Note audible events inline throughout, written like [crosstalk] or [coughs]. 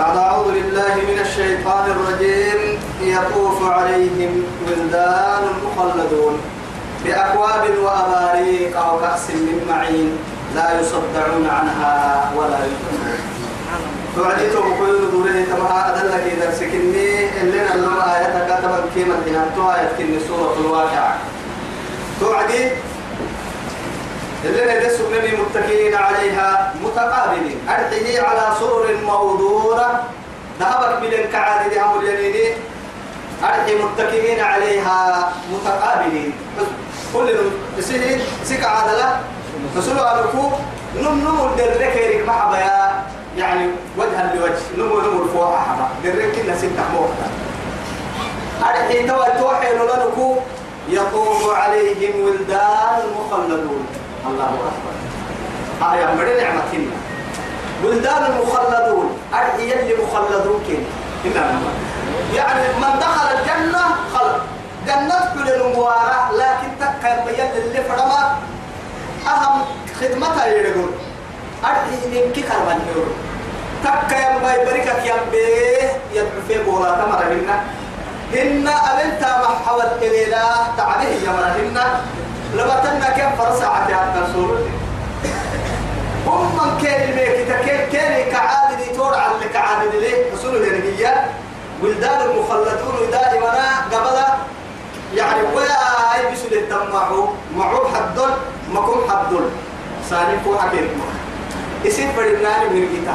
بعد أعوذ بالله من الشيطان الرجيم يطوف عليهم ولدان مخلدون بأكواب وأباريق أو كأس من معين لا يصدعون عنها ولا يفتنون توعديتو بقول دوره تما أدلك إذا سكني اللي نعلم آية كتبا كيما هنا تو آية كني سورة الواقعة. توعدي اللي ندس مني متكئين عليها متقابلين. أرحيه على سرر موضورة ذهبت من الكعاد لها اليمين. أرحي متكئين عليها متقابلين. كل سنين سك عادلة فسلوا أبوكو نم نم الدرك محبا يا يعني وجها لوجه. نمو نمو الفوحة حبا. درك كنا ستة موحدة. أرحي توحي لنكو يطوف عليهم ولدان مخلدون. الله أكبر. آية مرة نعمتنا ولدان مخلدون أرحي اللي مخلدون إنما يعني من دخل الجنة خلد جنة كل المباراة لكن تكا بيد اللي فرما. أهم خدمتها يقول أرحي من كي كربان يقول تكا يا بركة يا بيه يدعو في بولا تمر منا إن أبنتا محول إلينا تعليه يا مرهنا لما تنا كيف فرصة عتي حتى رسول هم من كان الميك كان كان كعادة تور على كعادة ليه؟ رسول النبي ولدان المخلدون دائما قبل يعني ويا هاي بسول التمعو معو حدل مكم حدل. فو حكيم. اسم فريناني من جيتا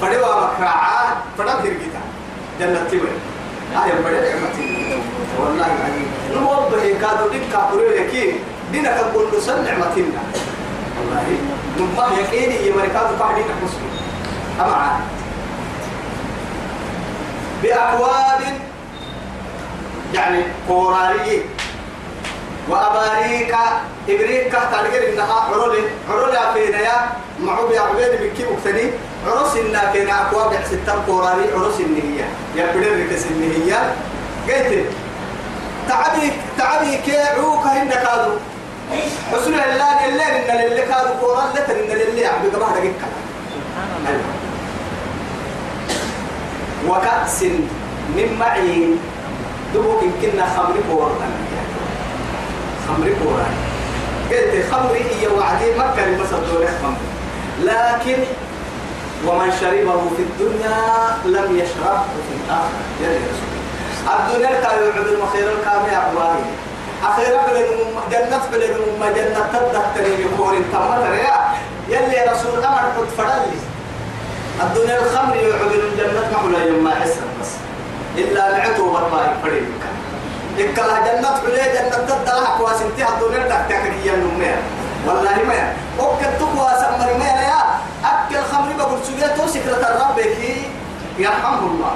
فريوا مكراعا فرد هرجيتا جنة تبين هاي نعمتي والله العظيم. نموضح كادو ديك كابوري لكي دينا كقول له سن نعمتنا والله نمه يكيني يمركادو قاعدين مسلم. أما بأكواب يعني قرارية وأباريك إبريك تلقى إنها عرولي. عرولي أفينا يا معوب يا عبيد بكي مكتني. عرس إنها كنا أكواب ستة قراري عرس النهية يا بدر ركس النهية قلت تعبي تعبي كي عوك هن كادو حسن الله اللي إن اللي كادو قرار لتن إن اللي عبي قبها دقيقة وكأس من معين دبوك يمكننا خمر بوران خمر بوران قلت خمر هي وعدي مكة المسد دون خمر. لكن ومن شربه في الدنيا لم يشربه في الآخرة. يا رسول الدنيا كان يعبد المخير الكامل أعواني أخيرا بلنم جنة بلنم جنة تدخل يقول تمر يا يلي رسول أمر قد فرلي الدنيا الخمر يعبد الجنة محلا يوم ما حسن بس. إلا نعتو برمائي فريد. إكلا جنة بلي جنة تدلها كواس انتهى. الدنيا تكتك هي النمية والله ما وكل تقوى سمر ما يا. أكل خمر بقول سجيته سكرة الرب يرحمه الله.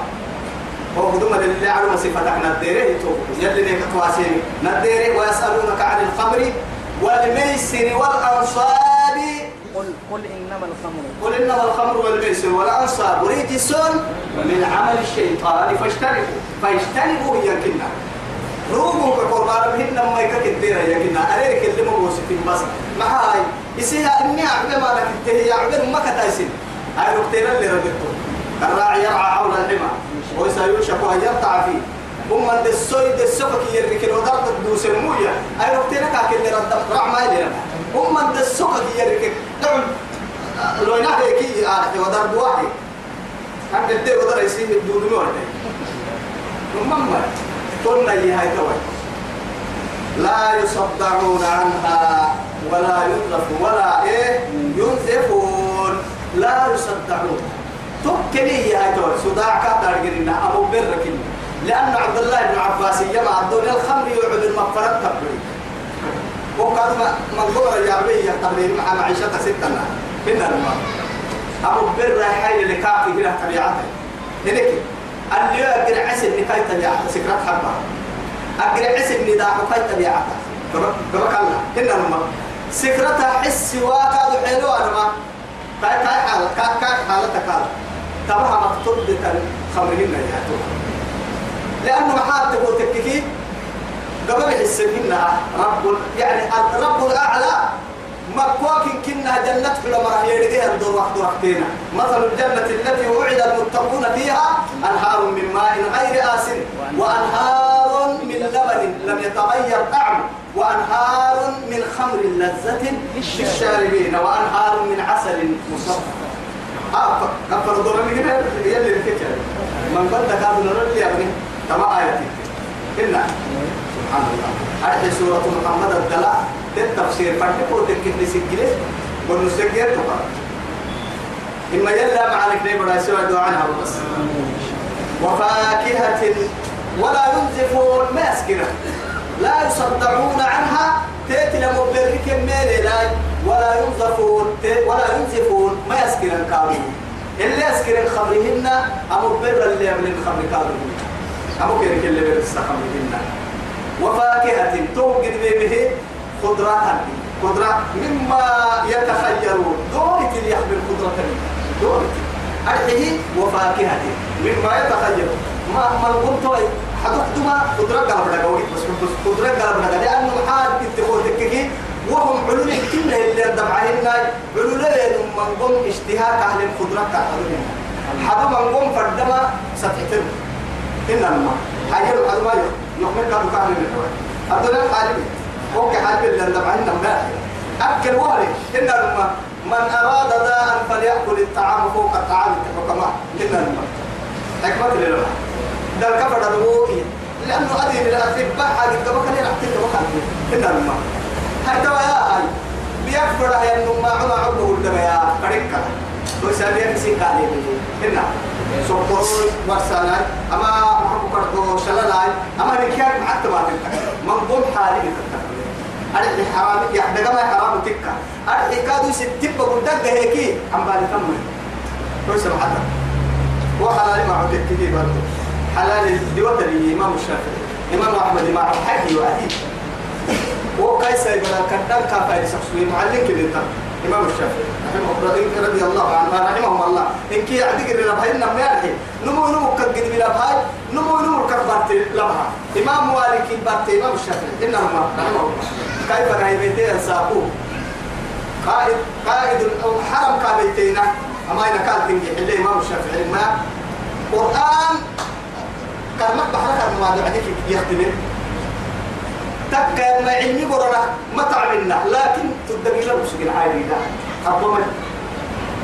هو اللي على صفة إحنا الديره يلي تواسيني نديره ويسألونك عن الخمر والميسر والأنصاب. قل قل إنما الخمر. قل إنما الخمر والميسر والأنصاب. رجس من عمل الشيطان فاجتنبوا. فاجتنبوا يمكننا روبو كقربان بهن ما يكك الديرة يمكننا أريك اللي مو وصفين بس. ما هاي. يسيها إني أعبد ما لك التهي اعبد ما كتايسين. هاي ركتين اللي ردتو الراعي يرعى حول الحمى. وسيوشك أن يرتع فيه. هم من السوي السفك يركن ودرت الدوس الموية. أي ركتنا كاكل اللي رد رع ما يلي هم من السفك يركن دعم لو يناه يكي آه ودرب واحد هم الدير ودر يسيب الدود نور هم من قلنا هاي توي لا يصدعون عنها ولا يطلق ولا إيه؟ ينزفون. لا يصدعون. تكلي يا توي صداع كتر قلنا أبو برك لأن عبد الله بن عباس يما الدنيا الخمر يعود المغفرة تبري وقد مقدور يا عبي تبري مع معيشة ستة من الماء. أبو بر حي لكافي هنا طبيعته. هناك اللي يقرأ عسل نكاي طبيعته سكرات حبة. أقرأ عسل نداء كاي طبيعته تبارك الله. هنا الماء. سكرتها حس واكاد حلو أنا ما كاي كاي حالة كاي كاي تبعها مقتول خمرهن يا توها لأنه محال تقول تككي قبل السنين رب يعني الرب الأعلى. مكوك كنا جنة حلما يرجع الدور واحد وقتنا مثل الجنة التي وعد المتقون فيها أنهار من ماء غير آسن وأنهار من لبن لم يتغير طعمه وأنهار من خمر لذة للشاربين وأنهار من عسل مصفى. آه كفر دور من هنا يلي الكتاب من كاد نرد يا ابني تما آياتي إلا. سبحان الله. هذه سورة محمد الدلاء. التفسير فرق قوتك كيف نسجله ونسجل تقرأ إما يلا معك نبرا سوى دعاء بس. وفاكهة ولا ينزفون ما لا يصدعون عنها. تأتي لمبرك ميلي لا ولا ينزفون ولا ينزفون ما يسكن الكامل اللي يسكن خمرهن أمو بر اللي يمن الخمر كامل أمو كيرك اللي بر خمرهن. وفاكهة توجد به خضرة خضرة مما يتخيرون. دورة اللي يحمل خضرة دورة أرحيه وفاكهة مما يتخيرون. ما ما قلت حدثتما خضرة قلب لقوي بس خضرة لقوي لأنه حال اتخوتك كي وهم علول كنا اللي دمعهن علول من قم اشتهاك أهل الخضرة كأهلهم حدا من قم فردما ستحتر إنما حدا ما يحمل كانوا كانوا من الحوار هذول الحالي وك حالي اللي دمعهن ما أكل واري إنما من أراد داء فليأكل الطعام فوق الطعام كما إنما حكمة لله. ده الكفر الروحي. لأنه أدي للأطباء حاجة كما كان يلعب كما كان إنما حتى يا هاي بيكبر هاي إنه ما عما عبده الدم يا كريكا ويسالي كسي كالي هنا سوكور ورسالاي أما محبو كردو أما نكيان حتى ما تلك من قوم حالي بكتك أرحي حرام يحدى ما حرام تكا. أرحي كادو ستيب قدك هيكي عم بالي كمل كويس حتى وحلال ما عدت كذي برضه حلال دوت الإمام الشافعي. إمام أحمد ما حكي وأدي وكيس يقول كذا كافر سخسوي معلم كده إمام الشافعي. رحمه رضي الله عنه رحمهم الله. إن كي يعدي كده لبهاي نم يرحي نمو نمو كجد بلا بهاي نمو نمو كبرت لبها إمام مالك بارت إمام الشافعي. إنهم رحمه الله. كيف غيبتي أنسابو قائد قائد حرم كابيتينا أما إن كان تنجح اللي إمام الشافعي ما. قرآن كرمك بحركة ما دعك يختمن تكا ما علمي برنا ما تعملنا لكن تدقي له مسكين عادي لا أبوما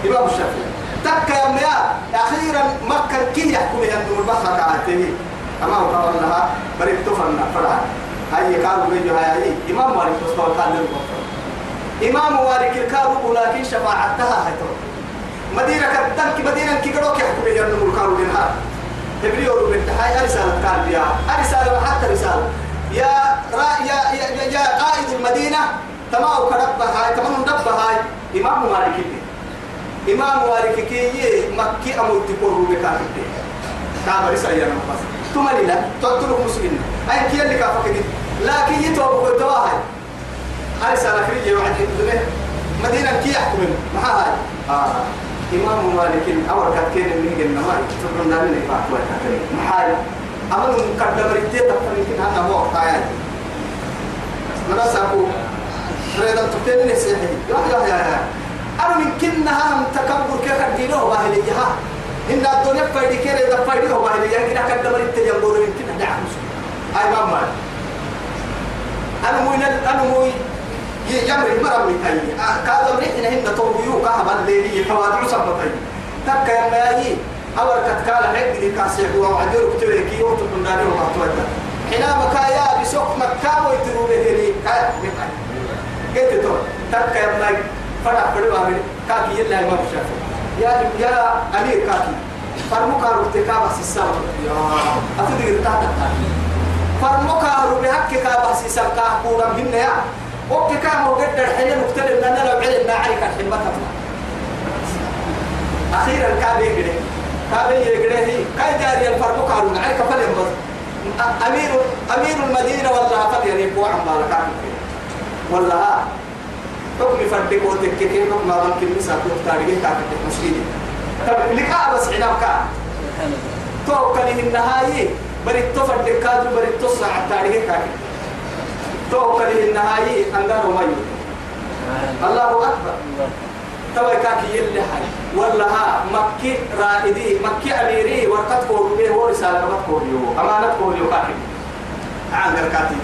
إمام الشافعي. تكا يا أخيرا مكة كي يحكم يندم البحر كعاته أما هو قال لها بريد تفرنا فرعا هاي كانوا بيجوا هاي إمام مالك مستوى كان للبحر إمام مالك الكارو لكن شفاعتها هتو. مدينة كدنك مدينة كي قالوا كي يحكم يندم الكارو لنها تبريو من هاي رسالة كان بيا رسالة حتى رسالة. يا يا يا يا, قائد المدينة تمام كرب هاي تمام رب هاي إمام مالك إمام مالك كي مكي أمو تقول بكافر كافر رسالة يا نفس ثم لا تطلق مسلمين. أي كي اللي كافر كده لكن يتوب بالدواهي هاي رسالة كريجة واحد الدنيا مدينة كي يحكم ما هاي؟ آه. إمام مالك أول كاتكين اللي قلنا ما تقولنا من إفاق وكاتكين محال أمر مقدم ريتي تفر يمكن أنا مو قاعد أنا سأقول ريدا تبتني سيحي. يا يا يا يا. أنا من كنا هم تكبر كذا دينه باهل جها إن الدنيا فايدة كذا إذا فايدة هو باهل جها كنا قدم ريتي جنبور يمكن نعم أي ما ما أنا مو أنا مو يجمر مرة من هاي. كذا مريحنا هنا توبيو كهبا الليلي حوادث عصبة تكا يا ماهي أول كتكال حق دي كاسيح وعدير كتير كي يوتو كنداري وقتوتا حنا مكايا بسوق مكة ويترو بهري مكايا قلت تو تكا يا ماي فرع فرع عامل كاكي يلا ما بشافه يا يا أمير كاكي فرمو كارو تكابا سيسام يا أتدري تاتا فرمو كارو بحق كابا سيسام كاكورا من يا. وكي كامو قد الحين مختلف لنا لو علمنا عليك تطلع. أخيرا كابي كده كابي يقره كاي داري الفرق كارون عليك فلم بس أمير أمير المدينة والله فل يعني بوع مالك والله ها تقني فردك وتككين ما ممكن نسا تختاري كاكت مسجد. طب لك بس عناب كا توكل النهاية بريت تفردك كادو بريت تصنع التاريخ كاكت توكل النهاية أنغار ما الله أكبر. توي كاكي يلي حي. ولا مكي رائدي مكي أميري ورقت كوريو هو رسالة مت كوريو. أمانة كوريو كاكي. عن كاتي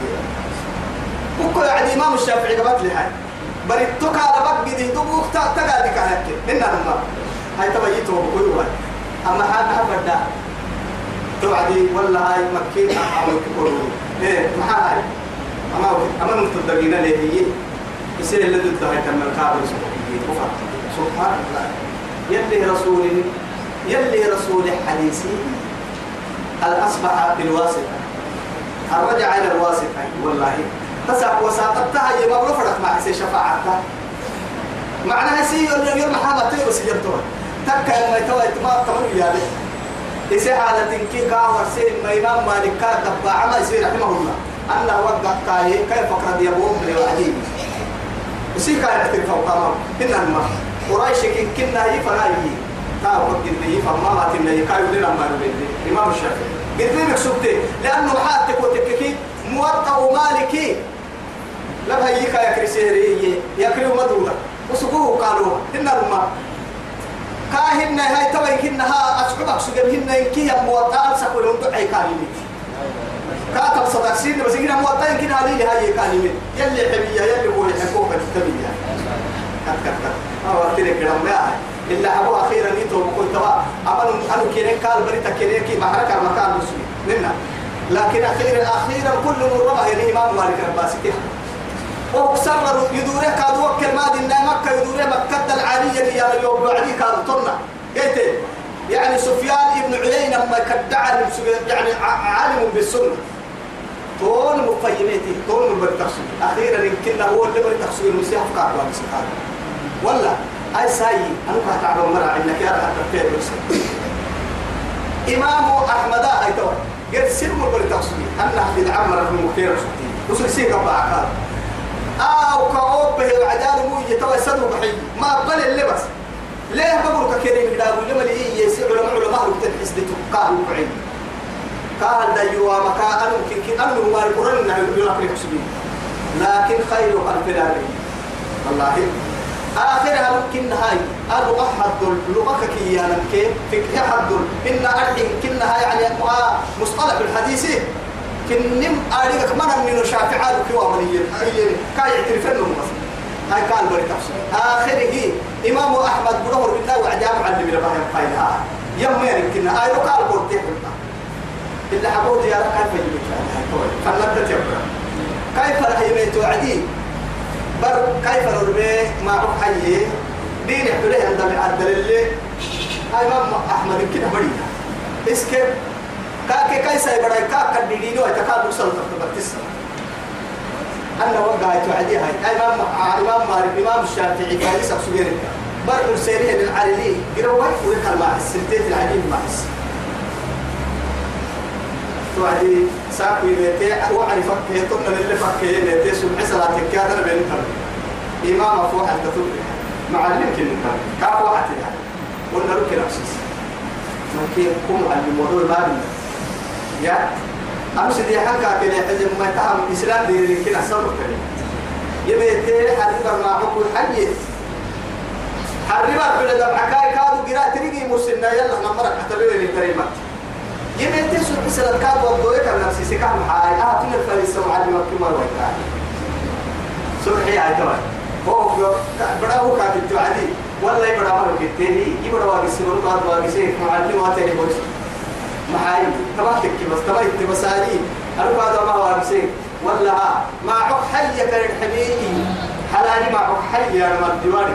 وكل يعني إمام الشافعي قبل لي هاي بريتوك على بق دي دوبوك تقعد كهك إننا ما. هاي تبيتوا بقول واحد أما هذا هبدا توعدي ولا هاي مكي أو كوريو. إيه ما هاي. أما أما نتدقين ليه يصير اللي ضد هاي تم الكابل سبحان الله. يلي رسول يلي رسول حديثي. الأصبح بالواسطة الرجع إلى الواسطة؟ والله. تسع وساطتها هي مبلغ فرق مع سي شفاعتها. معناها سي يوم يوم محامة تيرو سيجرتوها تكا ما يتوى اتمام تمر يا بي إسي حالة كي كاور سي ما إمام مالك كان دبا عما يصير رحمه الله. أنه وقع كاي كيف فقرد يبوم بالوعدين إسي كاي نتر فوقامه إنه الماء قريش كن كنا هي كاو قد هي فما ما تنا هي كاي ودنا ما نبدي إمام الشافعي. قلت لي مكسوبتي لأنه حاتك وتككي. موطأ مالكي لا هي كاي كريسيري يكريو مدولا وسقوه قالوا. إن الماء كاهن هاي توي كنها أصحابك سجلهن إنكي موطأ. ألسك ولون دعي كاريمي كاتب صدق سين بس كنا موطأ. يمكن هذه هاي كاريمي يلي حبية يلي هو يحكوك التبية كت كت كت ما وقتلك لما إلا أبو أخيرا نيتو توا. أمن أنا كيرين قال بريتا كيرين كي محرك المكان مسلم. لنا لكن أخيرا أخيرا كل من ربه الإمام مالك الباسكي وكسر يدوره كادو وكل ما دين مكة يدوره مكة العالية اللي يا يوم بعدي كادو طنا قلت يعني سفيان ابن عيينة ما كدع يعني عالم بالسنة. طول مفيمتي طول من برتخسو أخيرا يمكن هو اللي برتخسو المسيح فقع ولا أي ساي أنا كنت أعلم مرة إنك يا رح تفيد إمام أحمد أي تو قد سير مقول تقصدي. أنا حديد عمر في مكتير سبتي وصل سيك بعكار أو كأوب به وعدال مو يتوى سدو بحي. ما بل اللبس ليه بقول كريم أقول لما لي يسي علماء علماء وتنحس دي تقال وعين قال دا يوا مكا أنا ممكن كي أنا ما القرآن يقول لك لكن خير الفلان والله آخرها ممكن هاي ألغة حد لغة كي كيف فكرة حد. إن أرحم كنا يعني مصطلح الحديث. كنم أريك من من شافعات كي وامنية أي كاي يعترف لهم هاي قال بري آخره إمام أحمد بدور بالله وعجام علم إلى بحر قايلها يوم يمكن آي قال قلت إلا حبوت يا رب كيف يجيب فلنت تبقى كيف رح يميت وعدي بر كيف نربي ما عق حيه دين يحدله عند عدل اللي؟ هاي ما أحمد كده بدينا اسكت كاك كاي ساي بداي كاك كدينو اتكاد وصل تبتس أنا وقعت وعدي هاي. إمام إمام مالك إمام الشافعي كان يسق سجير بر السيريه للعلي قروا ويكل مع السنتين العليم مع السنتين توعدي ساكوي بيتي وعري فكه تقول اللي فكه بيتي سمع صلاة كادر بين كرم إمام أفوح التطور معلم كن كرم كاف واحد يعني. قلنا كنا بسيس ممكن كم علم وضوء بابنا يا أمس دي حكا كده حزم ما تهم إسلام دي كنا صبر كده. يبيتي حرب ما حكوا حي حرب بلد عكاي كادو قراءة تريجي مسنا يلا نمرك حتى بيني الكريمات يمين تسوق مثل الكاب والضوء كان نفسي سكان محاي. آه تنا الفريسة وعلم كما رويتا سرحي تمام هو بڑا هو كان الجوعدي ولا يبڑا ما لو كتيني يبڑا واقع سيرون قاد واقع سير معلم واتني بوش. محاي. تبعتك بس. تبعت بس. هذه. أنا بعد ما واقع سير ولا ما عق حي كان الحبيبي حلالي ما عق حي أنا ما الديواني.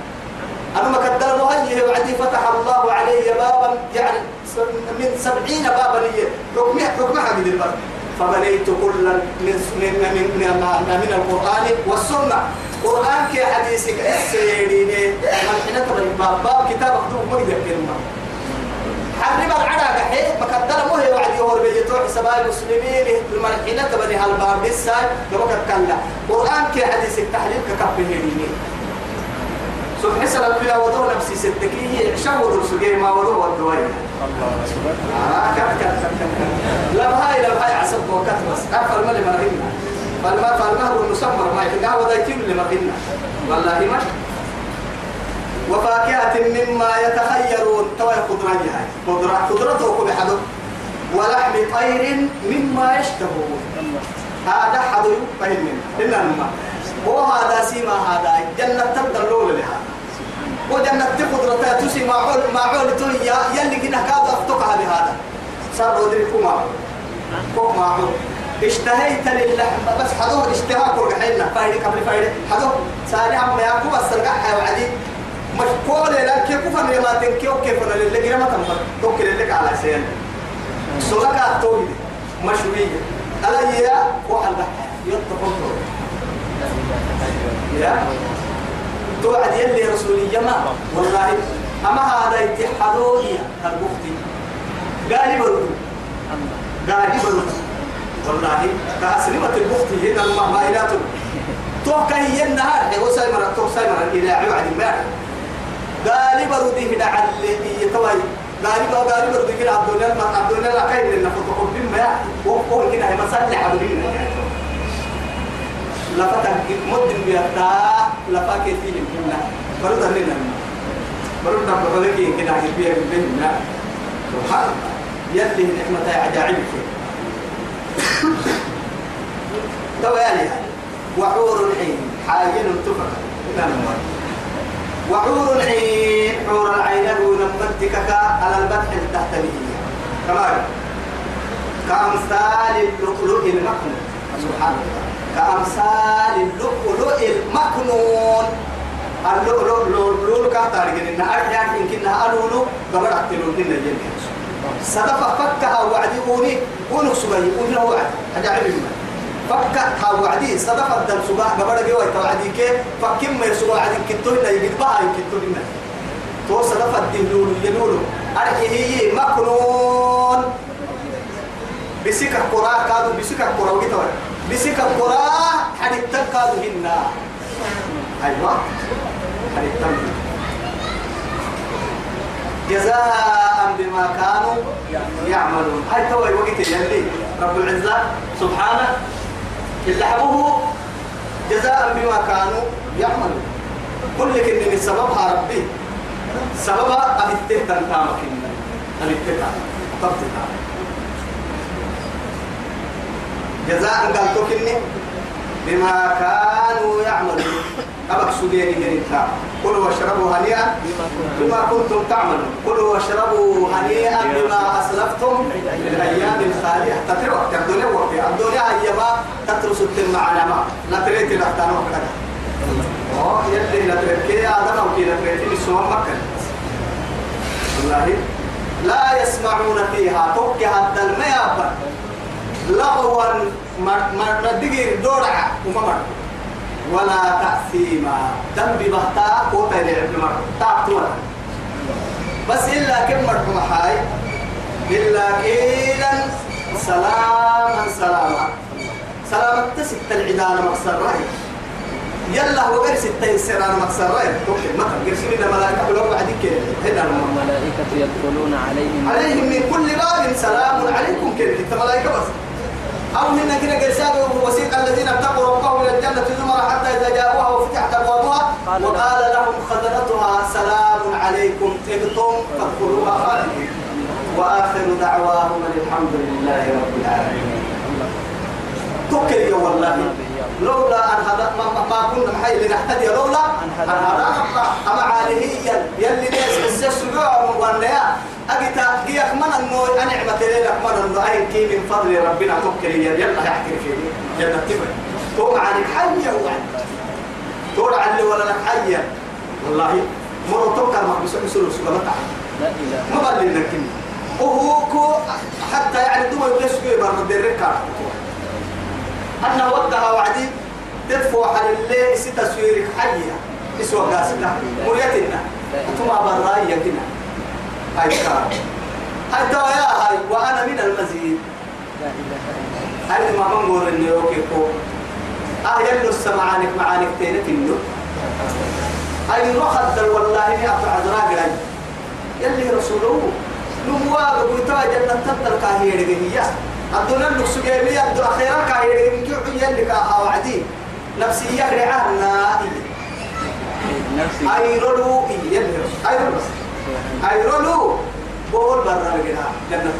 أنا ما كدر مهيه وعدي فتح الله علي بابا يعني من سبعين بابا لي. حكم حكم حمد البر. فبنيت كل من من من من, من القرآن والسنة. قرآن كي حديثك السيرين. من حين تبني باب باب كتاب أخذوه ما كلمة حرب العدا كحي مكدر مو هي وعد يهور بيتو حساب المسلمين الملحين تبني هالباب بالساي لو كلا. قرآن كي حديث التحليل ككبه هيني سبحان سلام بلا وضوء نفسي عشان وضوء سجيه ما وضوء والدواء آه كم كم كم كم لا هاي لا هاي عصب وقت بس. أفر ما اللي مرهنا فالما فالما هو المسمر ما وذا يتم اللي مرهنا والله ما. وفاكهة مما يتخيرون. توا قدرة هاي قدرة قدرته كل حدو ولحم طير مما يشتهون. هذا حدو فهم إلا ما وهذا سيما هذا. جنة تبدأ الأولى لها. وجنة قدرتها تسي معول معول تويا يلي كنا كاد أفتقها بهذا صار ودريكم معول كوك معول اشتهيت للحم. بس حدوه اشتهاك ورقحينا فايدة قبل فايدة؟ حدوه. ساري عم ياكو بس القحة وعدي مشكول لا كيف كفن ما تنكيو كيف أنا اللي جرى ما تنفر توكل لك على سين سلك التوحيد مشوية ألا يا وحل يتقون يا؟ توعد يلي رسولي ما والله أما هذا اتحادوية البختي قال برد قال برد والله كأسلمة البختي هنا المهمائلات توكا هي النهار هو سايمر توك سايمر إلى عوعد المال قال برد هنا على يتوي قال برد قال برد كده عبد الله عبد الله لا كاين لنا فتقول بما وقول كده مسألة عبد الله. لفتك مد بيتا لفاك فيه كنا برد لنا برد نبغى لك كده هيبيع بيننا سبحان يلي نعمة عجائب تو يعني وحور العين حاين تفر وحور العين حور العين هو نمتك على البدح التحتانية كمان كأمثال اللؤلؤ المكنون سبحان الله كأمثال اللؤلؤ المكنون. اللؤلؤ لؤلؤ كاتار جننا أرجع يمكنها اللؤلؤ قبل أكتلون لنا جنة صدفة فكها وعدي قولي قولوا سبعي له وعد أجعل منه. فكها وعدي صدفة الدم سبع قبل جوا توعدي كي فكم ما يسوع عدي كتوه لا يجد بها يكتوه لنا تو صدفة الدم لولو يلولو. أرجع هي مكنون. بسكة قراء كادو بسكة قراء وكتوه بسكة قراء حدث كادو هنا أيوة. حدث جزاء بما كانوا يعملون. هاي تو الوقت اللي رب العزة سبحانه اللي جزاء بما كانوا يعملون. كل كن من سببها ربي. سببها أبته تنتامك أبته تبتها جزاء قال توكني بما كانوا يعملون. أبك سجيني من الكلام كلوا واشربوا هنيئا بما كنتم تعملون. كلوا واشربوا هنيئا بما أسلفتم في الأيام الخالية تتري وقت. الدنيا الدنيا هي ما تترس التم على ما لا تريد الأحتان وقت أوه يلي لا تريد. آدم أو كي لا تريد. السوام مكة والله لا يسمعون فيها. توكي هذا الميابا لغوا ما دقير دورع وما ولا تأثيما دم ببهتا قوتا لعب مر. تعطونا بس إلا كم مرحوم حاي. إلا قيلا سلاما سلاما. سلاما تسكت العدالة مقصر رأي. يلا هو غير ستة سنة مقصر رأي. توكل مثلا قرسين إلى ملائكة ولو بعدك هنا الملائكة يدخلون عليهم. عليهم من كل باب سلام عليكم كده إنت ملائكة بس. أو من كنا قرسان وسيق الذين اتقوا ربهم إلى الجنة زمرا حتى إذا جاءوها وفتحت أبوابها وقال لهم خزنتها سلام عليكم. طبتم فادخلوها خالدين. وآخر دعواهم الحمد لله رب العالمين. توكل يا والله. لولا أن هذا ما, ما, كنا محي لنهتدي. لولا أن هدانا الله أما عليه يلي ناس السجوع وانيا. أجتا هي من النور أنا عمت لك من النور أي كي من فضل ربنا توكل يا يلا يحكي في جنة تبع توم عنك حيا وعد تور علي ولا لك حيا والله مرة توكل ما بس مسلو سبحانه لا إله. ما بلي لك وهو حتى يعني دوما يبلش كي برد الركع أنا ودها وعدي تدفع على الليل ست تصويرك حية اسوى قاسنا مريتنا. ثم براية كنا هاي كار هاي توا يا هاي وأنا من المزيد. هاي ما بنقول إنه يوكي كو آه يلو السمعانك معانك تينك إنه أي رخد والله إني عذراء قرأي يلي رسوله جنة كاهير كاهير يلي كاها وعدي. نفسية رعانا نفسي. أي يلي أي رولو أي رولو؟ بقول برا لقنا جنة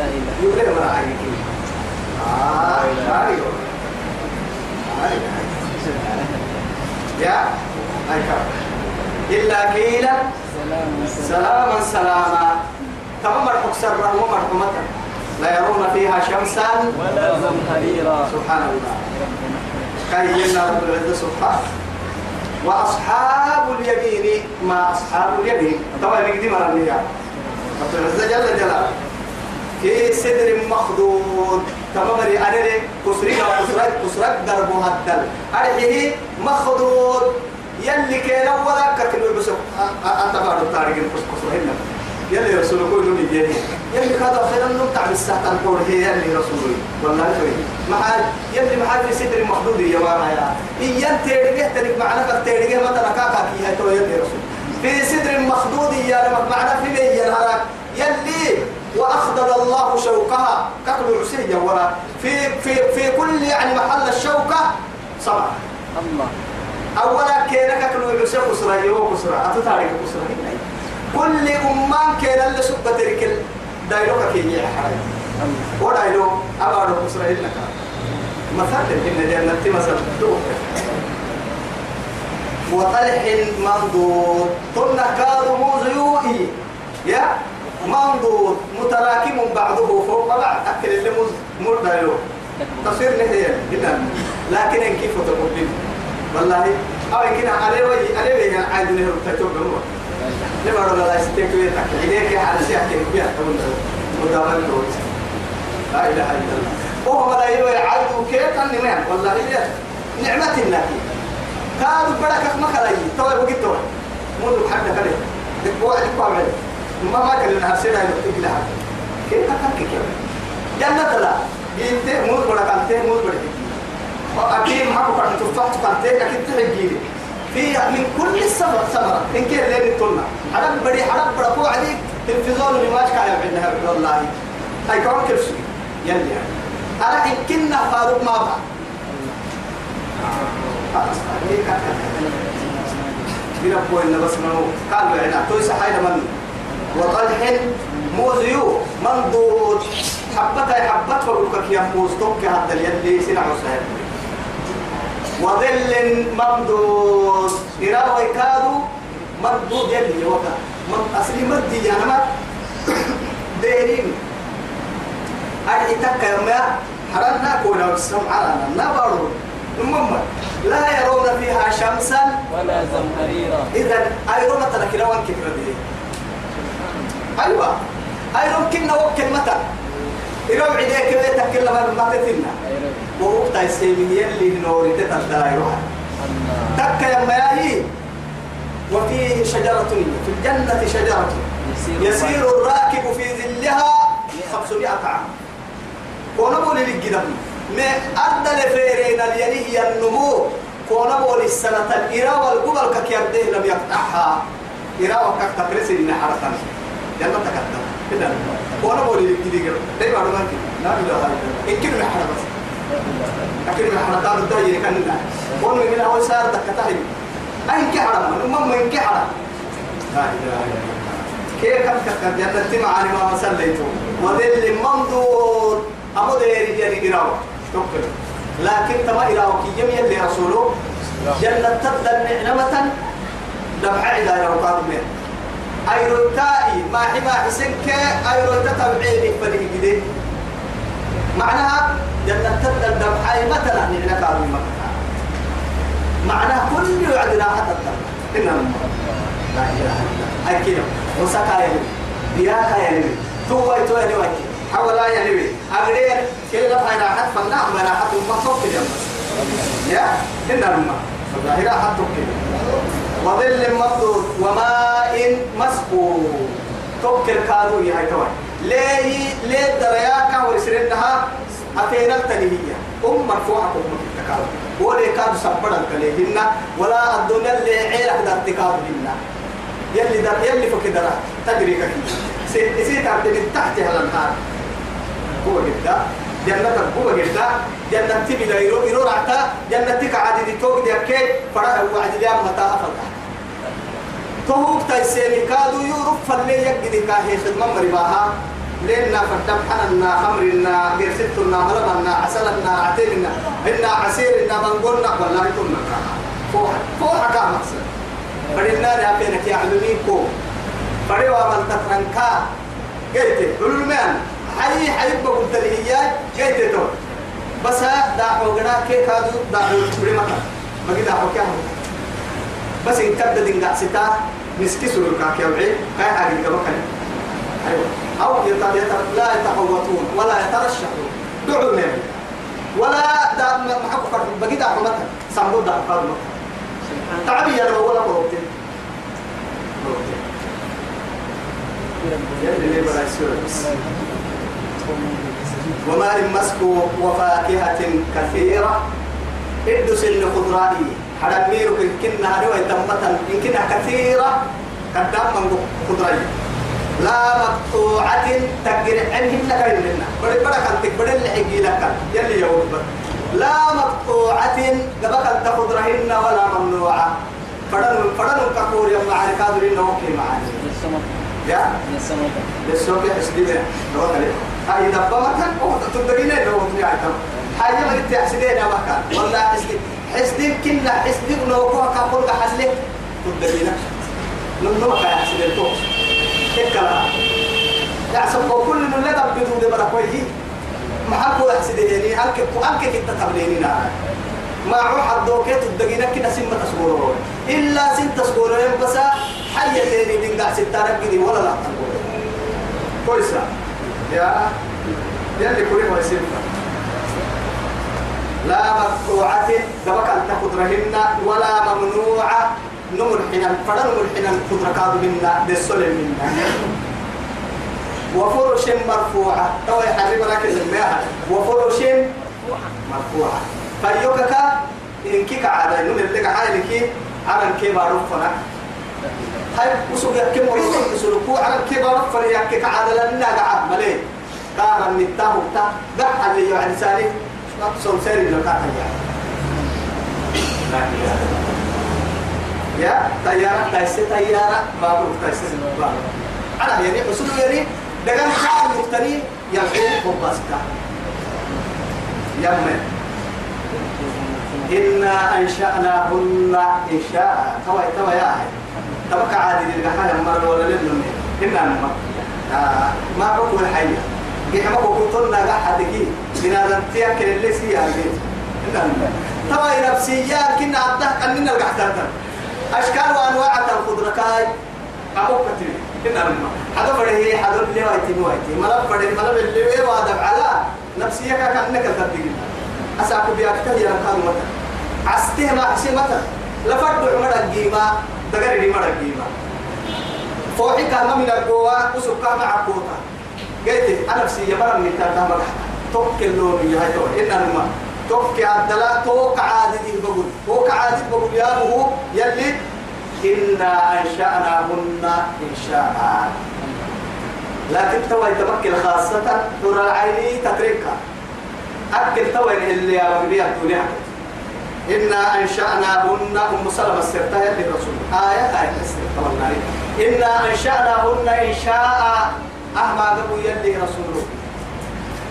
إله. يقول لي مرا عيني آه أيوه. يا أي كم. إلا قيلا سلام سلاما. سلاما تمام الحكسر رحمه مرحمة لا يرون فيها شمسا ولا زمهريرا سبحان الله. كينا رب العزة سبحانه. وأصحاب اليمين ما أصحاب اليمين. طبعا على النية رب العزة جل جلاله. في سدر مخدود تمام ري أنا كسرين أو كسرات كسرات دربها الدل أرحيه مخدود يلي كان ولا كتلو بس أتبع الطارق الكسرين يلي رسولك يقول لي يلي كذا خير النوم تعب الساعة تنقول هي يلي رسولي والله خير محل يلي محل في سدر مخدود يا ماما يا. إيان تيرجه تلك معنا فتيرجه ما تركاك هي تو يلي رسول. في سدر مخدود يا لما معنا في مية الهراك يلي واخضر الله شوكها. كقل عسية ورا في في في كل يعني محل الشوكة صبع الله. أولا كينا كقل عسية كسرة يو كسرة اتتارك كسرة هنا كل أمان كينا اللي سبت ترك دايلوكا كي الله ودايلو أبارو كسرة هنا مثلا إن جنة مثلا دوك وطلح منضود. قلنا كادوا موزيوئي يا؟ منضود. متراكم بعضه فوق بعض. أكل اللي مز مردايو تصير هي هنا لكن إن كيف تقول والله أو كنا عليه عليه وجه عايز نهر تجوب هو لما رضا لا يتك إليك على بيها تقول مدامن دوت لا إله إلا الله. وهو لا يوي عايدو كيف كان نمان والله إيه نعمة الله كادوا بركة ما كلاي توي وقت توي منذ حد كله دكوا دكوا عمل ما ما كان لنا سيدا يكتب لها كيف كان كيف جنة لا جيت مود بركة أنت مود بركة وأكيد ما بكرة تفاح تفاح أكيد تحجيلي في من كل السمرة سمرة إن كان لين التلنا حرب بدي حرب بركوا عليك. تلفزيون اللي ماش كايا عندها والله. هاي كمان كرسي يلي يعني أنا إن كنا فاروق ما بقى يربوا إن بس منو. قالوا يعني تويس حاجة من وطلح موزيو منضود حبتها حبت فبكك يا موز توك هذا اليد سنع وسهل وظل ممدود. إراوي كادو ممدود يلي وكا. من أصلي مدي يعني [coughs] ما ديرين. أرحي تكا يما حرنا كونا والسمع على نبرو المهم لا يرون فيها شمسا ولا زمهريرا. إذا أيرون ترك لوان كفر دي أيوة. أيرون كنا وكل متى؟ إيرون عديك بيتك كلا ما تتنا ووقت السيمين يلي نوري يروح يا مياهي وفيه شجرة في الجنة شجرة يسير الراكب في ظلها 500 عام ونبو للجدم ما أدى لفيرين اليلي النمو ونبو للسنة الإرا والقبل كيرده لم يقطعها إرا وكك تقرس إن حرقا جنة تكتب كده ونبو للجدم ليه معلومات لا إله إلا الله إن كل محرق بس لكن من حرقات الدنيا كان لنا. ونو من أول سار دكتاهي أين كحرم من أمم من كحرم لا إله إلا الله. كيف كم كم جنة معاني ما مسليتو وذل منظور. أبو ديري يعني إراو توكل لكن تما إراو كي يم يلي رسوله. جنة تبدل نعمة دفع إلى يوقات من أيروتائي ما حما حسنك أيروتا تبعيني فلك جديد معناها جنة تبدل دفع مثلا نعنا كارو مكة؟ معناها كل يعدنا حتى الدم إنما لا إله إلا الله. كده. وسكا يلي. بياكا يلي. توي توي يلي وكي. حولا يلي أغرير كده فاينا حد فنا ما حد ما صوت كده. يا؟ إنما ظاهرة حد كده. وظل ممدود وماء مسكوب. توكل كادو يا توي ليه ليه درياكا ورسرنها أتينا التنهية أم مرفوعة أم التكاو ولا كاد سبرا كليهن ولا الدنيا اللي عيلك در تكاو لنا يلي در يلي فكدرا تدري كيف؟ سيت عبد من تحت على النهار. هو جدا. جنة هو جدا. جنة تبي لا يرو يرو رعتا. جنة تك عادي دي توك دي أكيد. فرا وعد لي أم متى أفضل. توك تيسيني كادو يورف فلي يجدي كاهي خدمة مريباها. لنا فدم حننا خمرنا قرستنا ملبنا عسلنا عتيلنا إنا عسيرنا بنقولنا والله كنا فوح فوح كام مقصد. بدنا يا بينك يا علميكو بدوا من تفرنكا قلت علمان حي حي بقول تلهيات قلت تو. بس دا حوغنا كي كادو دا بريمتا بقي دا حوكيا بس إن كبد دينغا ستا مسكي سرور كاكيا وعي. كاي حاجة كبكا أيوة. أو لا يتحوطون ولا يترشحون دعوا النبي ولا دا محق فرد بقي دا حمتها سامبو دا قادم تعبي يا ولا بروتين وماء مسكو وفاكهة كثيرة ادس الخضرائي حرمير كنا هروا تمتا إن كنا كثيرة قدام من خضرائي لا مقطوعة تقر عنهم لك لنا. بدي بدك أنت بدي اللي حقي لك. يلي يوم لا مقطوعة قبك أنت خضرهن ولا ممنوعة. فدن فدن كفور يوم معارك هذول نوكي معاني. للسمك يا؟ للسمك للسوق يحسدين روح عليه هاي دبا مثلا أو تدرين لو تري عتم حاجة ما قلت يحسدين يا مكان. والله حسدين. حسدين كنا حسدين. لو كوا كفور كحسلة تدرين نمنو ما كان يحسدين تو إكلا يحسب كل من لا تبدو كويه ما حكوا يحسدين يعني أنك أنك كنت تقبليني نعم. ما روح الدوكيت الدقينة كده سمة تصبرون إلا سن تصبرون بس حية تاني من قاع ستارك دي ولا لا تقول كويسة. يا يلي كوري ما يسمى لا مقطوعة. دبك أن تقدرهن ولا ممنوعة. نمر حنا فلا نمر حنا قدر كادو منا دسول منا. وفرش مرفوعة. تو يحرم لك المياه. وفرش مرفوعة. فيوكك إن كيك عادة. نمر لك عائلك عمل كيف عرفنا هاي وسوق يكيم ويسوق يسلكوا على كبار فريق كعادة لنا قاعد ملي. كارا نتاه تا دح اللي يعني سالي نقصون سيري لو كان يا طيارة تايسة طيارة بابو تايسة بابو أنا يعني حصول يعني دقان شعر مختلف يلعين بوباسكا يمن إنا أنشأناهن إنشاء. توا توا يا أهل. تبقى عادي للقحان مرة ولا للنم إنا نما آه ما عقوا الحية كيف ما كنتنا قحدك بنادم تياكل اللي سيها البيت إنا نما توا نفسيا كنا عبده كننا القحتان أشكال وأنواع الخضرة كاي. أبوك كتير إنا نما هذا فريه هذا اللي وايتي وايتي ملا فريه ملا اللي وادب على نفسيا كأنك تبدي أساكو بيأكتر يا كانوا متى عسته ما حسي متى لفرد عمر الجيمة دقر دي مر الجيمة. فوحي كان من الجوا وسوق كان عقوتا قلت أنا بسي يبرم من تاتا مدح توك اللون يا تو إن الماء توك عدلا توك عادي بقول توك عادي بقول يا أبوه يلي إنا أنشأناهن إنشاء. لكن تو يتمكن خاصة ترى العيني تتركها. أكل توين اللي يا ربي الدنيا إنا أنشأناهن أم سلمة السرطة للرسول آية آية السرطة إنا أنشأناهن إنشاء. أهما قبو يلي رسوله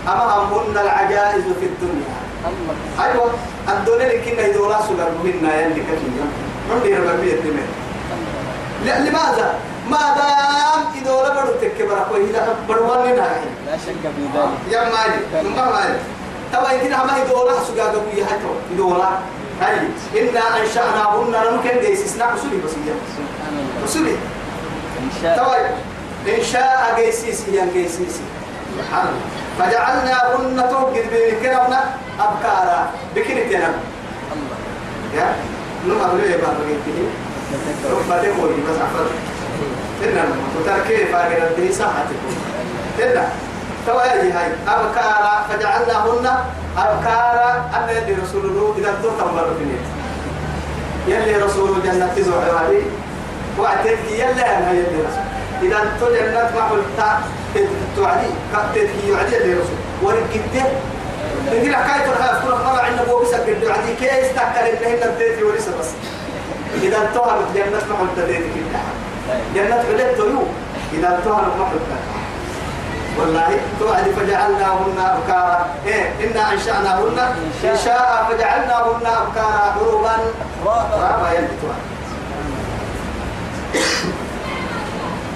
أما همهن العجائز في الدنيا. أيوة. الدنيا اللي كنا يدولا سجر مهنا يلي كتير. عندي ربي لا لماذا؟ ما دام إذا بدو تكبر أخوي إذا بروان نهاية لا شك في ذلك. يا مالي ما مالي تبا يمكن هم يدورا سجا قبوية حتى يدورا هاي إنا أنشأناهن ممكن جيس اسنا رسولي بس يا الله رسولي إن شاء تبا إن شاء جيسيس يا جيسيس سبحان الله. فجعلناهن توقد بكرمنا أبكارا بكرتنا الله يا ليه بقى بقيتني تذكر بعدين قولي بس عفر إن وتركي فاقر الدين ساعتكم هنا تواجه هاي أبكارا فجعلناهن أبكارا. أن يلي رسول الله إذا في النت. يلي رسول الجنة تزوع هذه وعدت يلا أنا يلي رسول. إذا أنتم جنة ما قلت توعدي. كتت يعدي يلي رسول. ورقته تقول حكاية الخاف كل مرة عندنا بو بس قد عدي كيس تكر إن هنا بديتي ولسه بس. إذا انتهى جنة ما قلت ديتي كده جنة بلد تيو إذا انتهى ما قلت والله توعد فجعلناهن أبكارا. إيه إنا أنشأناهن. إن شاء فجعلناهن أبكارا عروبا رابا يلي توعد.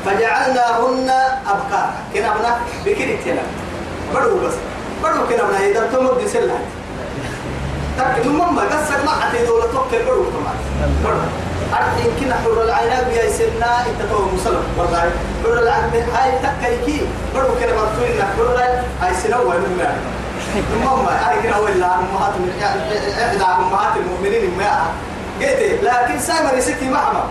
فجعلناهن أبكارا. كنا بنا بدو بس. بدو كنا بنا إذا تمد سلها تك نمما قصك ما عتي دولة توكل بدو كمان. بدو أرتين كنا حر العينات بيا سنا إتتو مسلم. والله حر العين هاي تكيكي بدو كنا مرتوين حر العين هاي سنا وين ما نمما هاي كنا ولا أمهات إحدى أمهات المؤمنين ما قلت لكن سامر يسكي معها